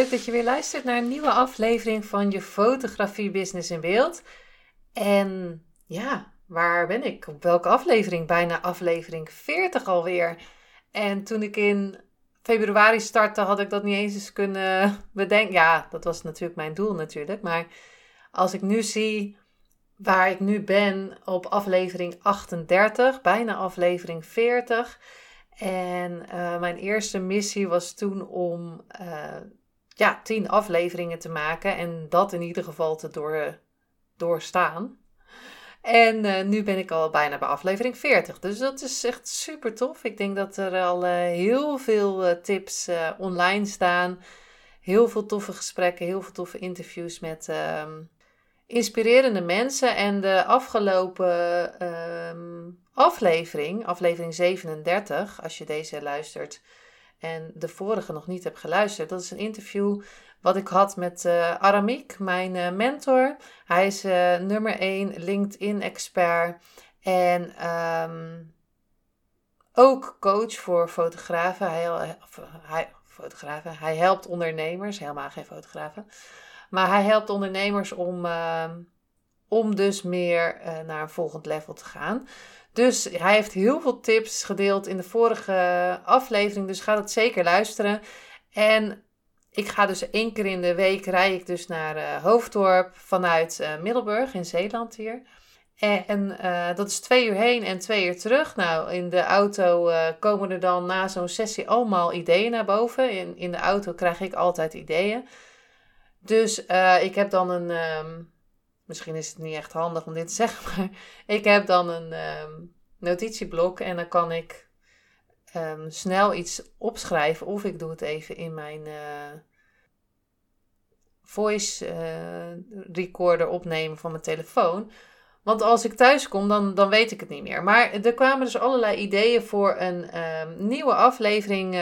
Leuk dat je weer luistert naar een nieuwe aflevering van je fotografie business in beeld. En ja, waar ben ik? Op welke aflevering? Bijna aflevering 40 alweer. En toen ik in februari startte, had ik dat niet eens eens kunnen bedenken. Ja, dat was natuurlijk mijn doel natuurlijk. Maar als ik nu zie waar ik nu ben op aflevering 38, bijna aflevering 40 en uh, mijn eerste missie was toen om uh, ja, tien afleveringen te maken en dat in ieder geval te door, doorstaan. En uh, nu ben ik al bijna bij aflevering 40. Dus dat is echt super tof. Ik denk dat er al heel veel tips online staan. Heel veel toffe gesprekken, heel veel toffe interviews met ehm, inspirerende mensen. En de afgelopen ehm, aflevering, aflevering 37, als je deze luistert en de vorige nog niet hebt geluisterd, dat is een interview wat ik had met uh, Aramik, mijn uh, mentor. Hij is uh, nummer 1 LinkedIn-expert en um, ook coach voor fotografen. Hij, hij, fotografen. hij helpt ondernemers, helemaal geen fotografen. Maar hij helpt ondernemers om, ehm, om dus meer naar een volgend level te gaan. Dus hij heeft heel veel tips gedeeld in de vorige aflevering. Dus ga dat zeker luisteren. En ik ga dus één keer in de week rij ik dus naar uh, Hoofddorp vanuit uh, Middelburg in Zeeland hier. En dat is twee uur heen en twee uur terug. Nou, in de auto komen er dan na zo'n sessie allemaal ideeën naar boven. In, in de auto krijg ik altijd ideeën. Dus ik heb dan een, um, Misschien is het niet echt handig om dit te zeggen, maar ik heb dan een um, notitieblok en dan kan ik um, snel iets opschrijven of ik doe het even in mijn uh, voice uh, recorder opnemen van mijn telefoon. Want als ik thuis kom, dan, dan weet ik het niet meer. Maar er kwamen dus allerlei ideeën voor een um, nieuwe aflevering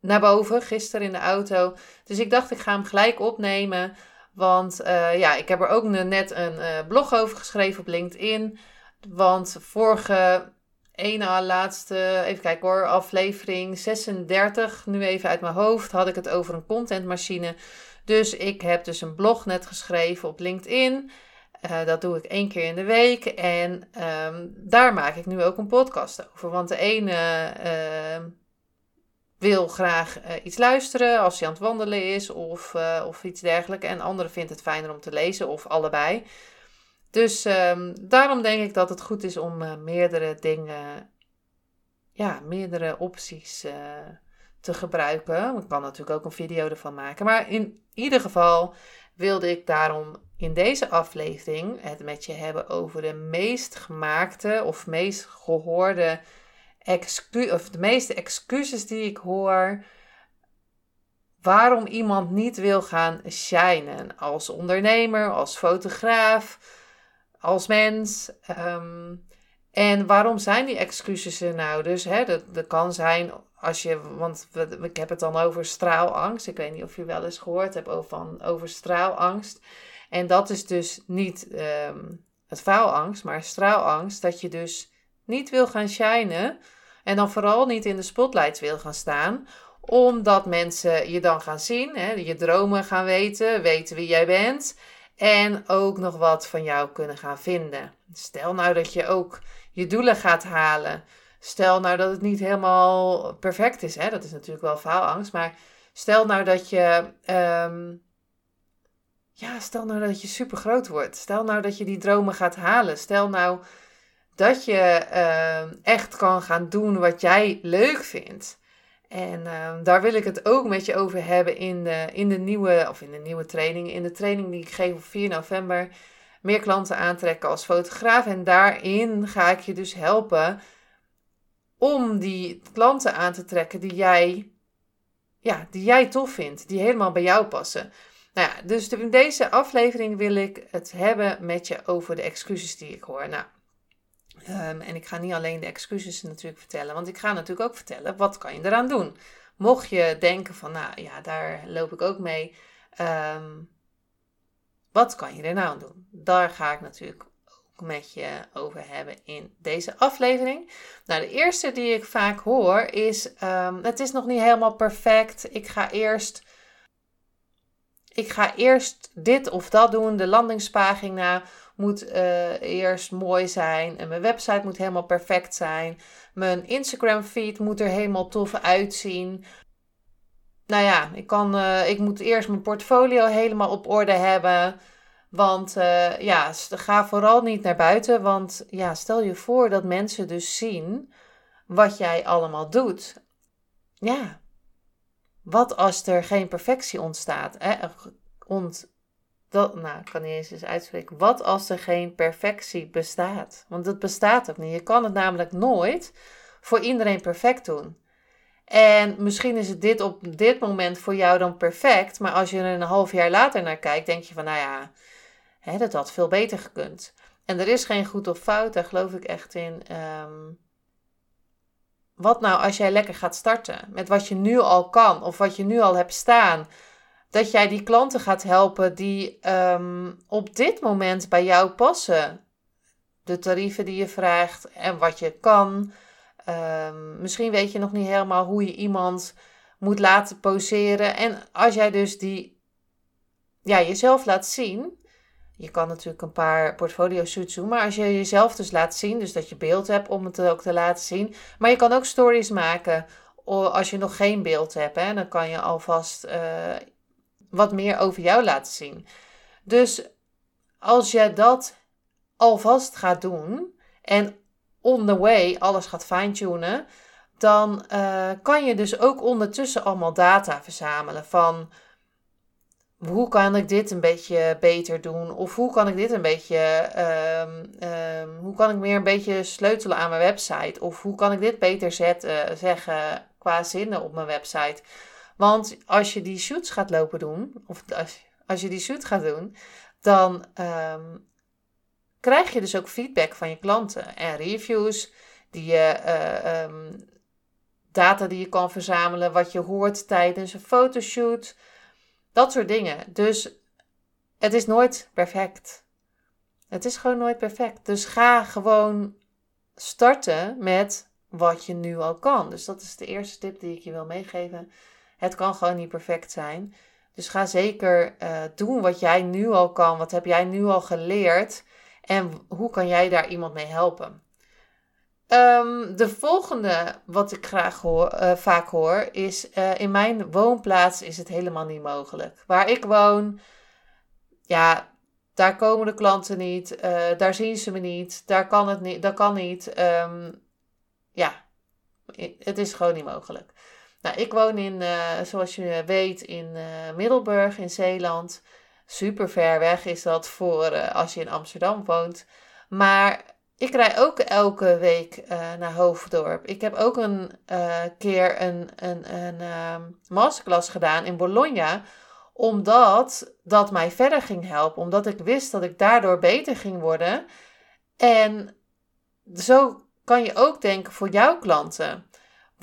naar boven, gisteren in de auto. Dus ik dacht, ik ga hem gelijk opnemen. Want uh, ja, ik heb er ook net een uh, blog over geschreven op LinkedIn. Want vorige ene laatste, even kijken hoor, aflevering 36, nu even uit mijn hoofd, had ik het over een contentmachine. Dus ik heb dus een blog net geschreven op LinkedIn. Uh, dat doe ik één keer in de week. En um, daar maak ik nu ook een podcast over. Want de ene wil graag uh, iets luisteren als hij aan het wandelen is of, uh, of iets dergelijks. En anderen vindt het fijner om te lezen of allebei. Dus um, daarom denk ik dat het goed is om uh, meerdere dingen, ja, meerdere opties te gebruiken. Ik kan natuurlijk ook een video ervan maken. Maar in ieder geval wilde ik daarom in deze aflevering het met je hebben over de meest gemaakte of meest gehoorde of de meeste excuses die ik hoor waarom iemand niet wil gaan shinen als ondernemer, als fotograaf, als mens. Ehm, en waarom zijn die excuses er nou? Dus hè, dat, dat kan zijn als je, want ik heb het dan over straalangst. Ik weet niet of je wel eens gehoord hebt over, van, over straalangst. En dat is dus niet um, het faalangst, maar straalangst. Dat je dus niet wil gaan shinen. En dan vooral niet in de spotlights wil gaan staan, omdat mensen je dan gaan zien, hè, je dromen gaan weten, weten wie jij bent en ook nog wat van jou kunnen gaan vinden. Stel nou dat je ook je doelen gaat halen. Stel nou dat het niet helemaal perfect is, hè? dat is natuurlijk wel faalangst, maar stel nou dat je. Um, ja, stel nou dat je super groot wordt. Stel nou dat je die dromen gaat halen. Stel nou dat je ehm, echt kan gaan doen wat jij leuk vindt. En ehm, daar wil ik het ook met je over hebben in de, in de nieuwe, of in de nieuwe training, in de training die ik geef op 4 november. Meer klanten aantrekken als fotograaf. En daarin ga ik je dus helpen om die klanten aan te trekken die jij, ja, die jij tof vindt, die helemaal bij jou passen. Nou ja, dus in deze aflevering wil ik het hebben met je over de excuses die ik hoor. Nou, ehm, en ik ga niet alleen de excuses natuurlijk vertellen, want ik ga natuurlijk ook vertellen wat kan je eraan doen. Mocht je denken van, nou ja, daar loop ik ook mee. Ehm, wat kan je er nou aan doen? Daar ga ik natuurlijk ook met je over hebben in deze aflevering. Nou, de eerste die ik vaak hoor is: um, het is nog niet helemaal perfect. Ik ga eerst. Ik ga eerst dit of dat doen. De landingspagina moet uh, eerst mooi zijn. En mijn website moet helemaal perfect zijn. Mijn Instagram feed moet er helemaal tof uitzien. Nou ja, ik, kan, uh, ik moet eerst mijn portfolio helemaal op orde hebben. Want uh, ja, ga vooral niet naar buiten. Want ja, stel je voor dat mensen dus zien wat jij allemaal doet. Ja, wat als er geen perfectie ontstaat? Hè? Ont, dat, nou, ik kan niet eens eens uitspreken. Wat als er geen perfectie bestaat? Want dat bestaat ook niet. Je kan het namelijk nooit voor iedereen perfect doen. En misschien is het dit op dit moment voor jou dan perfect. Maar als je er een half jaar later naar kijkt, denk je van, nou ja, hè, dat had veel beter gekund. En er is geen goed of fout, daar geloof ik echt in. Ehm, wat nou als jij lekker gaat starten met wat je nu al kan of wat je nu al hebt staan? Dat jij die klanten gaat helpen die ehm, op dit moment bij jou passen. De tarieven die je vraagt en wat je kan. Um, misschien weet je nog niet helemaal hoe je iemand moet laten poseren. En als jij dus die, ja, jezelf laat zien. Je kan natuurlijk een paar portfolio shoots doen, maar als je jezelf dus laat zien, dus dat je beeld hebt om het ook te laten zien. Maar je kan ook stories maken als je nog geen beeld hebt. Hè, dan kan je alvast uh, wat meer over jou laten zien. Dus als je dat alvast gaat doen en on the way alles gaat fine-tunen, dan uh, kan je dus ook ondertussen allemaal data verzamelen van hoe kan ik dit een beetje beter doen? Of hoe kan ik dit een beetje, um, um, hoe kan ik meer een beetje sleutelen aan mijn website? Of hoe kan ik dit beter zetten, zeggen qua zinnen op mijn website? Want als je die shoots gaat lopen doen, of als, als je die shoot gaat doen, dan um, krijg je dus ook feedback van je klanten en reviews, die je, uh, um, data die je kan verzamelen, wat je hoort tijdens een fotoshoot, dat soort dingen. Dus het is nooit perfect. Het is gewoon nooit perfect. Dus ga gewoon starten met wat je nu al kan. Dus dat is de eerste tip die ik je wil meegeven. Het kan gewoon niet perfect zijn. Dus ga zeker uh, doen wat jij nu al kan. Wat heb jij nu al geleerd? En hoe kan jij daar iemand mee helpen? Um, de volgende wat ik graag hoor, uh, vaak hoor is: uh, in mijn woonplaats is het helemaal niet mogelijk. Waar ik woon, ja, daar komen de klanten niet, daar zien ze me niet, daar kan het niet, dat kan niet. Um, ja, het is gewoon niet mogelijk. Nou, ik woon in, zoals je weet, in Middelburg in Zeeland. Super ver weg is dat voor als je in Amsterdam woont. Maar ik rij ook elke week naar Hoofddorp. Ik heb ook een keer een, een, een uh, masterclass gedaan in Bologna. Omdat dat mij verder ging helpen. Omdat ik wist dat ik daardoor beter ging worden. En zo kan je ook denken voor jouw klanten.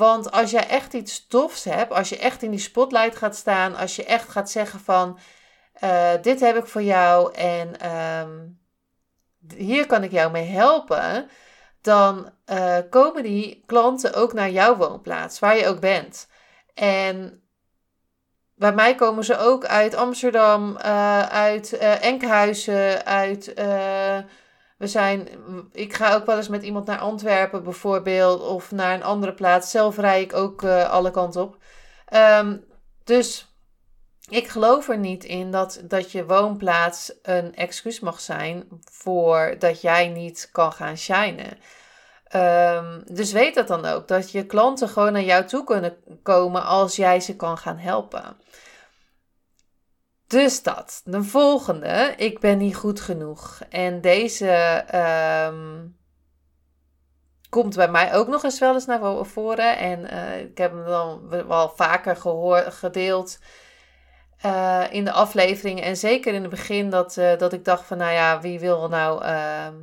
Want als jij echt iets tofs hebt, als je echt in die spotlight gaat staan, als je echt gaat zeggen van, uh, dit heb ik voor jou en um, hier kan ik jou mee helpen, dan uh, komen die klanten ook naar jouw woonplaats, waar je ook bent. En bij mij komen ze ook uit Amsterdam, uh, uit Enkhuizen, uit. We zijn, ik ga ook wel eens met iemand naar Antwerpen bijvoorbeeld, of naar een andere plaats. Zelf rij ik ook alle kanten op. Um, dus ik geloof er niet in dat, dat je woonplaats een excuus mag zijn voor dat jij niet kan gaan shinen. Um, dus weet dat dan ook, dat je klanten gewoon naar jou toe kunnen komen als jij ze kan gaan helpen. Dus dat. De volgende, ik ben niet goed genoeg. En deze um, komt bij mij ook nog eens wel eens naar voren. En ik heb hem dan wel vaker gehoor, gedeeld in de aflevering. En zeker in het begin dat, dat ik dacht van, nou ja, wie wil nou ehm,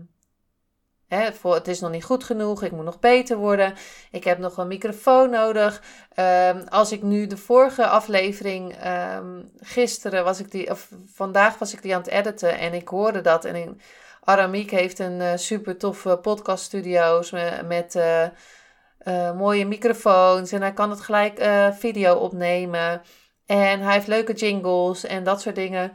Voor, het is nog niet goed genoeg, ik moet nog beter worden. Ik heb nog een microfoon nodig. Ehm, als ik nu de vorige aflevering, um, gisteren was ik die, of vandaag was ik die aan het editen en ik hoorde dat. En Aramiek heeft een uh, super toffe podcaststudio's met, met uh, uh, mooie microfoons. En hij kan het gelijk video opnemen. En hij heeft leuke jingles en dat soort dingen.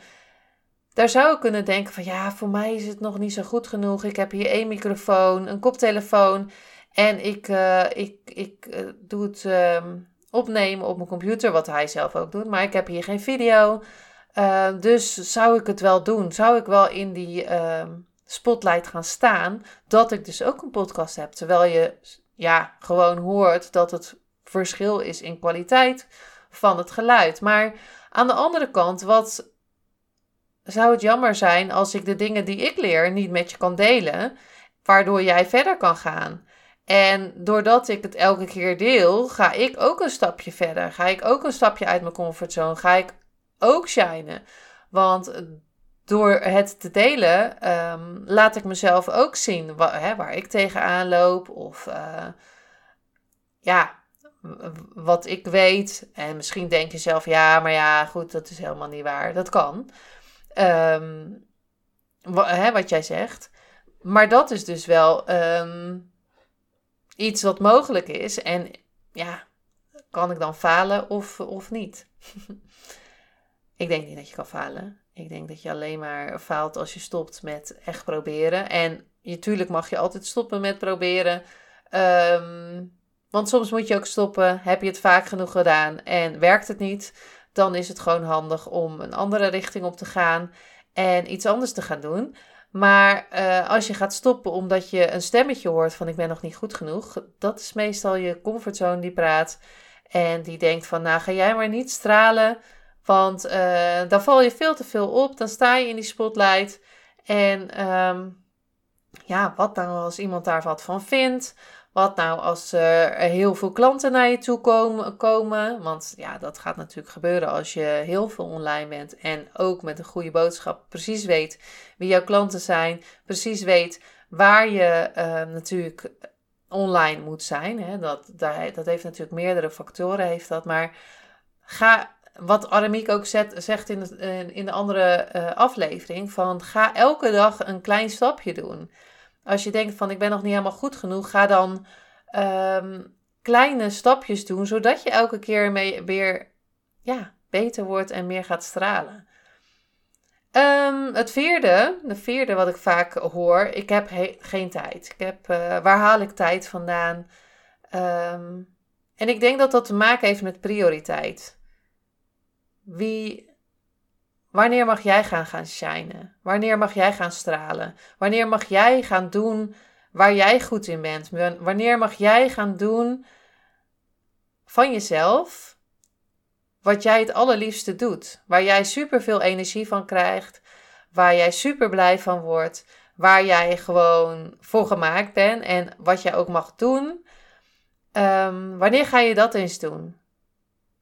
Daar zou ik kunnen denken van ja, voor mij is het nog niet zo goed genoeg. Ik heb hier één microfoon, een koptelefoon en ik, uh, ik, ik uh, doe het uh, opnemen op mijn computer, wat hij zelf ook doet. Maar ik heb hier geen video. Uh, dus zou ik het wel doen? Zou ik wel in die ehm, spotlight gaan staan dat ik dus ook een podcast heb? Terwijl je ja, gewoon hoort dat het verschil is in kwaliteit van het geluid. Maar aan de andere kant, wat zou het jammer zijn als ik de dingen die ik leer niet met je kan delen, waardoor jij verder kan gaan. En doordat ik het elke keer deel, ga ik ook een stapje verder. Ga ik ook een stapje uit mijn comfortzone. Ga ik ook shinen. Want door het te delen, ehm, laat ik mezelf ook zien hè, waar ik tegenaan loop. Of uh, ja, wat ik weet. En misschien denk je zelf, ja, maar ja, goed, dat is helemaal niet waar. Dat kan. Um, hè, wat jij zegt. Maar dat is dus wel ehm, iets wat mogelijk is. En ja, kan ik dan falen of, of niet? ik denk niet dat je kan falen. Ik denk dat je alleen maar faalt als je stopt met echt proberen. En natuurlijk mag je altijd stoppen met proberen. Um, want soms moet je ook stoppen. Heb je het vaak genoeg gedaan en werkt het niet? Dan is het gewoon handig om een andere richting op te gaan en iets anders te gaan doen. Maar uh, als je gaat stoppen omdat je een stemmetje hoort van ik ben nog niet goed genoeg, dat is meestal je comfortzone die praat en die denkt van nou ga jij maar niet stralen, want uh, dan val je veel te veel op, dan sta je in die spotlight en um, ja, wat nou als iemand daar wat van vindt? Wat nou als er heel veel klanten naar je toe komen? Want ja, dat gaat natuurlijk gebeuren als je heel veel online bent. En ook met een goede boodschap precies weet wie jouw klanten zijn. Precies weet waar je uh, natuurlijk online moet zijn. Hè? Dat, dat heeft natuurlijk meerdere factoren, heeft dat. Maar ga, wat Aramiek ook zegt in de, in de andere uh, aflevering, van ga elke dag een klein stapje doen. Als je denkt van ik ben nog niet helemaal goed genoeg, ga dan um, kleine stapjes doen, zodat je elke keer mee, weer ja, beter wordt en meer gaat stralen. Um, het vierde, de vierde wat ik vaak hoor, ik heb geen tijd. Ik heb, uh, waar haal ik tijd vandaan? Um, en ik denk dat dat te maken heeft met prioriteit. Wie Wanneer mag jij gaan gaan shinen? Wanneer mag jij gaan stralen? Wanneer mag jij gaan doen waar jij goed in bent? Wanneer mag jij gaan doen van jezelf wat jij het allerliefste doet? Waar jij superveel energie van krijgt, waar jij super blij van wordt, waar jij gewoon voor gemaakt bent en wat jij ook mag doen. Um, wanneer ga je dat eens doen?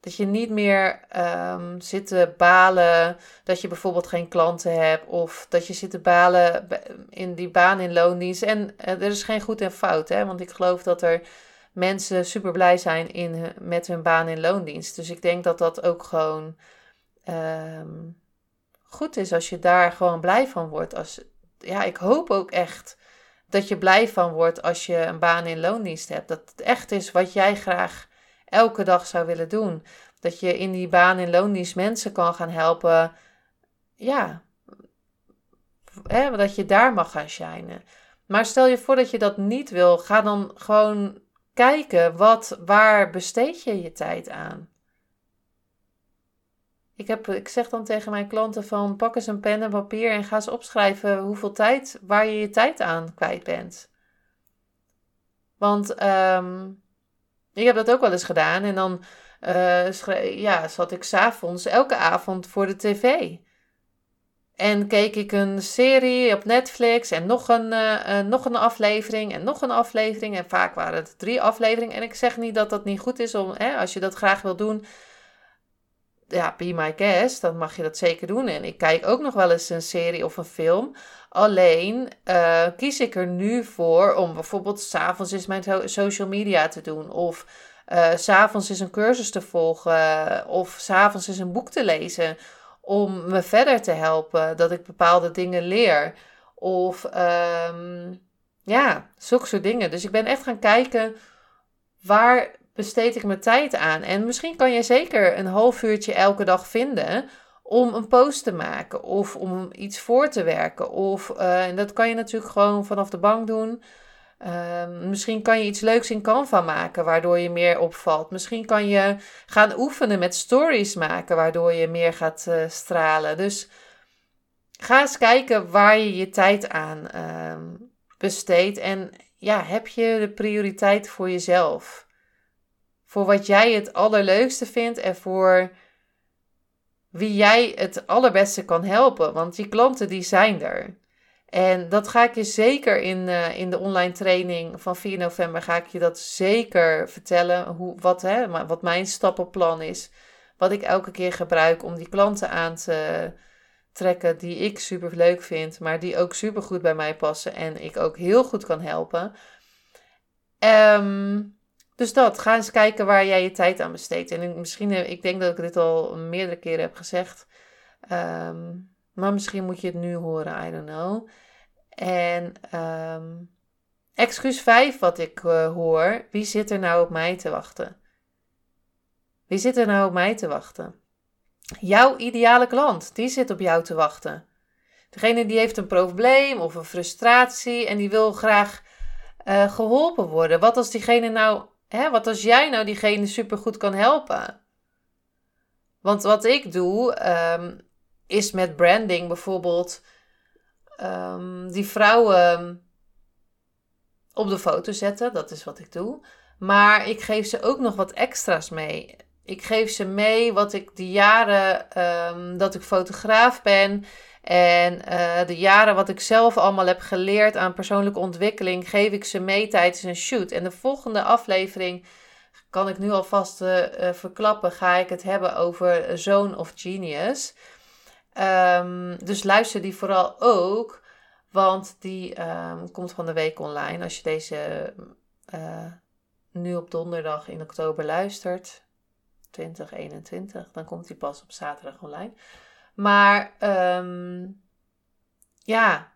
Dat je niet meer um, zit te balen dat je bijvoorbeeld geen klanten hebt. Of dat je zit te balen in die baan in loondienst. En uh, er is geen goed en fout. Hè? Want ik geloof dat er mensen super blij zijn in, met hun baan in loondienst. Dus ik denk dat dat ook gewoon um, goed is als je daar gewoon blij van wordt. Als, ja, ik hoop ook echt dat je blij van wordt als je een baan in loondienst hebt. Dat het echt is wat jij graag elke dag zou willen doen. Dat je in die baan in loondienst mensen kan gaan helpen. Ja, hè, dat je daar mag gaan shinen. Maar stel je voor dat je dat niet wil, ga dan gewoon kijken wat, waar besteed je je tijd aan. Ik, heb, ik zeg dan tegen mijn klanten van pak eens een pen en papier en ga eens opschrijven hoeveel tijd, waar je je tijd aan kwijt bent. Want um, ik heb dat ook wel eens gedaan. En dan uh, ja, zat ik s'avonds elke avond voor de tv. En keek ik een serie op Netflix en nog een, uh, nog een aflevering en nog een aflevering. En vaak waren het drie afleveringen. En ik zeg niet dat dat niet goed is om, hè, als je dat graag wil doen. Ja, be my guest, dan mag je dat zeker doen. En ik kijk ook nog wel eens een serie of een film. Alleen uh, kies ik er nu voor om bijvoorbeeld s'avonds eens mijn social media te doen. Of uh, s'avonds eens een cursus te volgen. Of s'avonds eens een boek te lezen om me verder te helpen, dat ik bepaalde dingen leer. Of um, ja, zulke soort dingen. Dus ik ben echt gaan kijken waar besteed ik mijn tijd aan. En misschien kan je zeker een half uurtje elke dag vinden om een post te maken of om iets voor te werken. Of, uh, en dat kan je natuurlijk gewoon vanaf de bank doen. Ehm, misschien kan je iets leuks in Canva maken, waardoor je meer opvalt. Misschien kan je gaan oefenen met stories maken, waardoor je meer gaat uh, stralen. Dus ga eens kijken waar je je tijd aan uh, besteedt. En ja, heb je de prioriteit voor jezelf? Voor wat jij het allerleukste vindt en voor wie jij het allerbeste kan helpen. Want die klanten die zijn er. En dat ga ik je zeker in, uh, in de online training van 4 november ga ik je dat zeker vertellen. Hoe, wat, hè, wat mijn stappenplan is. Wat ik elke keer gebruik om die klanten aan te trekken die ik super leuk vind, maar die ook super goed bij mij passen en ik ook heel goed kan helpen. Um, dus dat, ga eens kijken waar jij je tijd aan besteedt. En misschien, ik denk dat ik dit al meerdere keren heb gezegd. Um, maar misschien moet je het nu horen, I don't know. En um, excuus 5 wat ik uh, hoor. Wie zit er nou op mij te wachten? Wie zit er nou op mij te wachten? Jouw ideale klant, die zit op jou te wachten. Degene die heeft een probleem of een frustratie en die wil graag uh, geholpen worden. Wat als diegene nou, hè, wat als jij nou diegene supergoed kan helpen? Want wat ik doe, um, is met branding bijvoorbeeld um, die vrouwen op de foto zetten. Dat is wat ik doe. Maar ik geef ze ook nog wat extra's mee. Ik geef ze mee wat ik de jaren dat ik fotograaf ben. En uh, de jaren wat ik zelf allemaal heb geleerd aan persoonlijke ontwikkeling, geef ik ze mee tijdens een shoot. En de volgende aflevering kan ik nu alvast uh, verklappen, ga ik het hebben over Zone of Genius. Um, dus luister die vooral ook, want die um, komt van de week online. Als je deze nu op donderdag in oktober luistert, 2021, dan komt die pas op zaterdag online. Maar um, ja,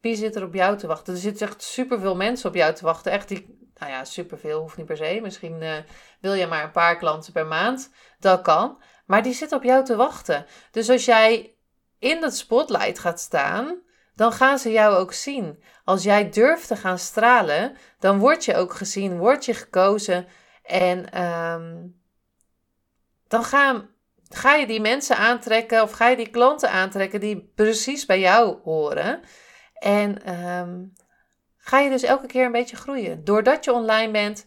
wie zit er op jou te wachten? Er zitten echt superveel mensen op jou te wachten. Echt die, nou ja, superveel hoeft niet per se. Misschien uh, wil je maar een paar klanten per maand. Dat kan. Maar die zit op jou te wachten. Dus als jij in dat spotlight gaat staan, dan gaan ze jou ook zien. Als jij durft te gaan stralen, dan word je ook gezien, word je gekozen. En um, dan ga, ga je die mensen aantrekken of ga je die klanten aantrekken die precies bij jou horen. En um, ga je dus elke keer een beetje groeien. Doordat je online bent,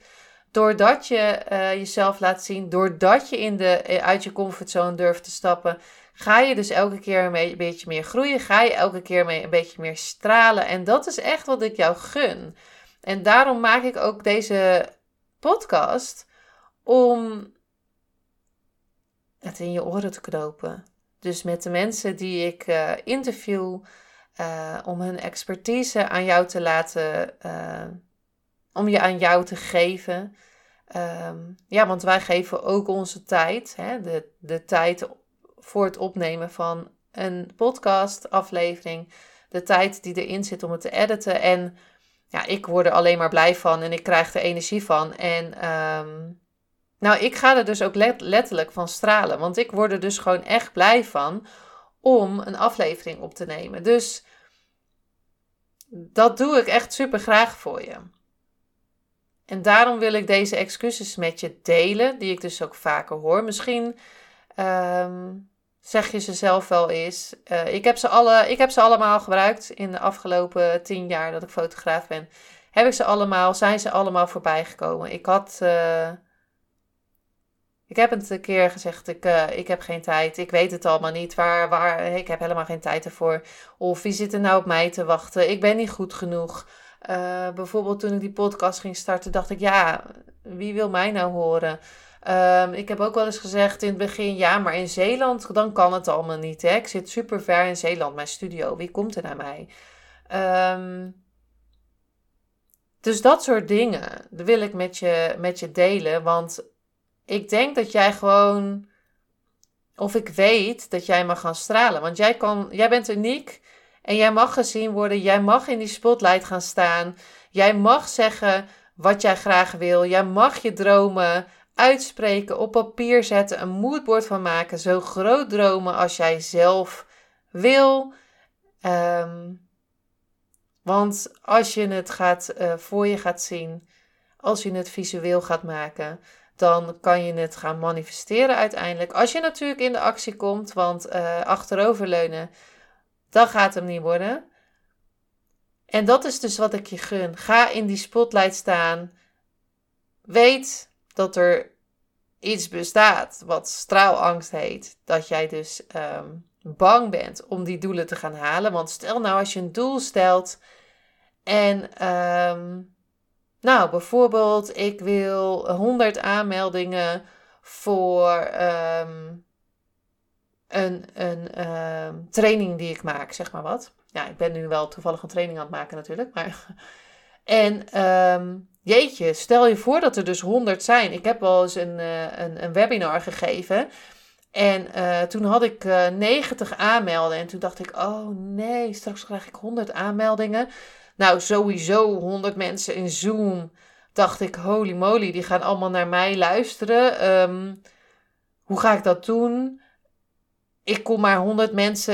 doordat je uh, jezelf laat zien, doordat je in de, eh, uit je comfortzone durft te stappen, ga je dus elke keer een beetje meer groeien. Ga je elke keer een beetje meer stralen. En dat is echt wat ik jou gun. En daarom maak ik ook deze podcast om het in je oren te knopen. Dus met de mensen die ik uh, interview, uh, om hun expertise aan jou te laten, uh, om je aan jou te geven. Um, ja, want wij geven ook onze tijd, hè, de, de tijd voor het opnemen van een podcast aflevering. De tijd die erin zit om het te editen. En ja, ik word er alleen maar blij van en ik krijg er energie van. En um, nou, ik ga er dus ook letterlijk van stralen. Want ik word er dus gewoon echt blij van om een aflevering op te nemen. Dus dat doe ik echt super graag voor je. En daarom wil ik deze excuses met je delen, die ik dus ook vaker hoor. Misschien um, zeg je ze zelf wel eens. Uh, ik, heb ze alle, ik heb ze allemaal gebruikt in de afgelopen tien jaar dat ik fotograaf ben. Heb ik ze allemaal, zijn ze allemaal voorbij gekomen. Ik had, uh, Ik heb het een keer gezegd, ik, uh, ik heb geen tijd, ik weet het allemaal niet, waar, waar, ik heb helemaal geen tijd ervoor. Of wie zit er nou op mij te wachten, ik ben niet goed genoeg. Uh, bijvoorbeeld toen ik die podcast ging starten, dacht ik, ja, wie wil mij nou horen? Um, ik heb ook wel eens gezegd in het begin, ja, maar in Zeeland, dan kan het allemaal niet. Hè? Ik zit super ver in Zeeland, mijn studio. Wie komt er naar mij? Um, dus dat soort dingen wil ik met je, met je delen. Want ik denk dat jij gewoon. Of ik weet dat jij mag gaan stralen. Want jij, kan, jij bent uniek. En jij mag gezien worden. Jij mag in die spotlight gaan staan. Jij mag zeggen wat jij graag wil. Jij mag je dromen uitspreken, op papier zetten, een moodboard van maken. Zo groot dromen als jij zelf wil. Um, want als je het gaat, uh, voor je gaat zien, als je het visueel gaat maken, dan kan je het gaan manifesteren uiteindelijk. Als je natuurlijk in de actie komt, want uh, achteroverleunen, dan gaat hem niet worden. En dat is dus wat ik je gun. Ga in die spotlight staan. Weet dat er iets bestaat wat straalangst heet. Dat jij dus um, bang bent om die doelen te gaan halen. Want stel nou als je een doel stelt en um, nou bijvoorbeeld ik wil 100 aanmeldingen voor um, een, een um, training die ik maak, zeg maar wat. Ja, ik ben nu wel toevallig een training aan het maken natuurlijk, maar... En um, jeetje, stel je voor dat er dus 100 zijn. Ik heb wel eens een, uh, een, een webinar gegeven en uh, toen had ik uh, eh, 90 aanmelden. En toen dacht ik, oh nee, straks krijg ik 100 aanmeldingen. Nou, sowieso 100 mensen in Zoom. Dacht ik, holy moly, die gaan allemaal naar mij luisteren. Um, hoe ga ik dat doen? Ik kom maar 100 mensen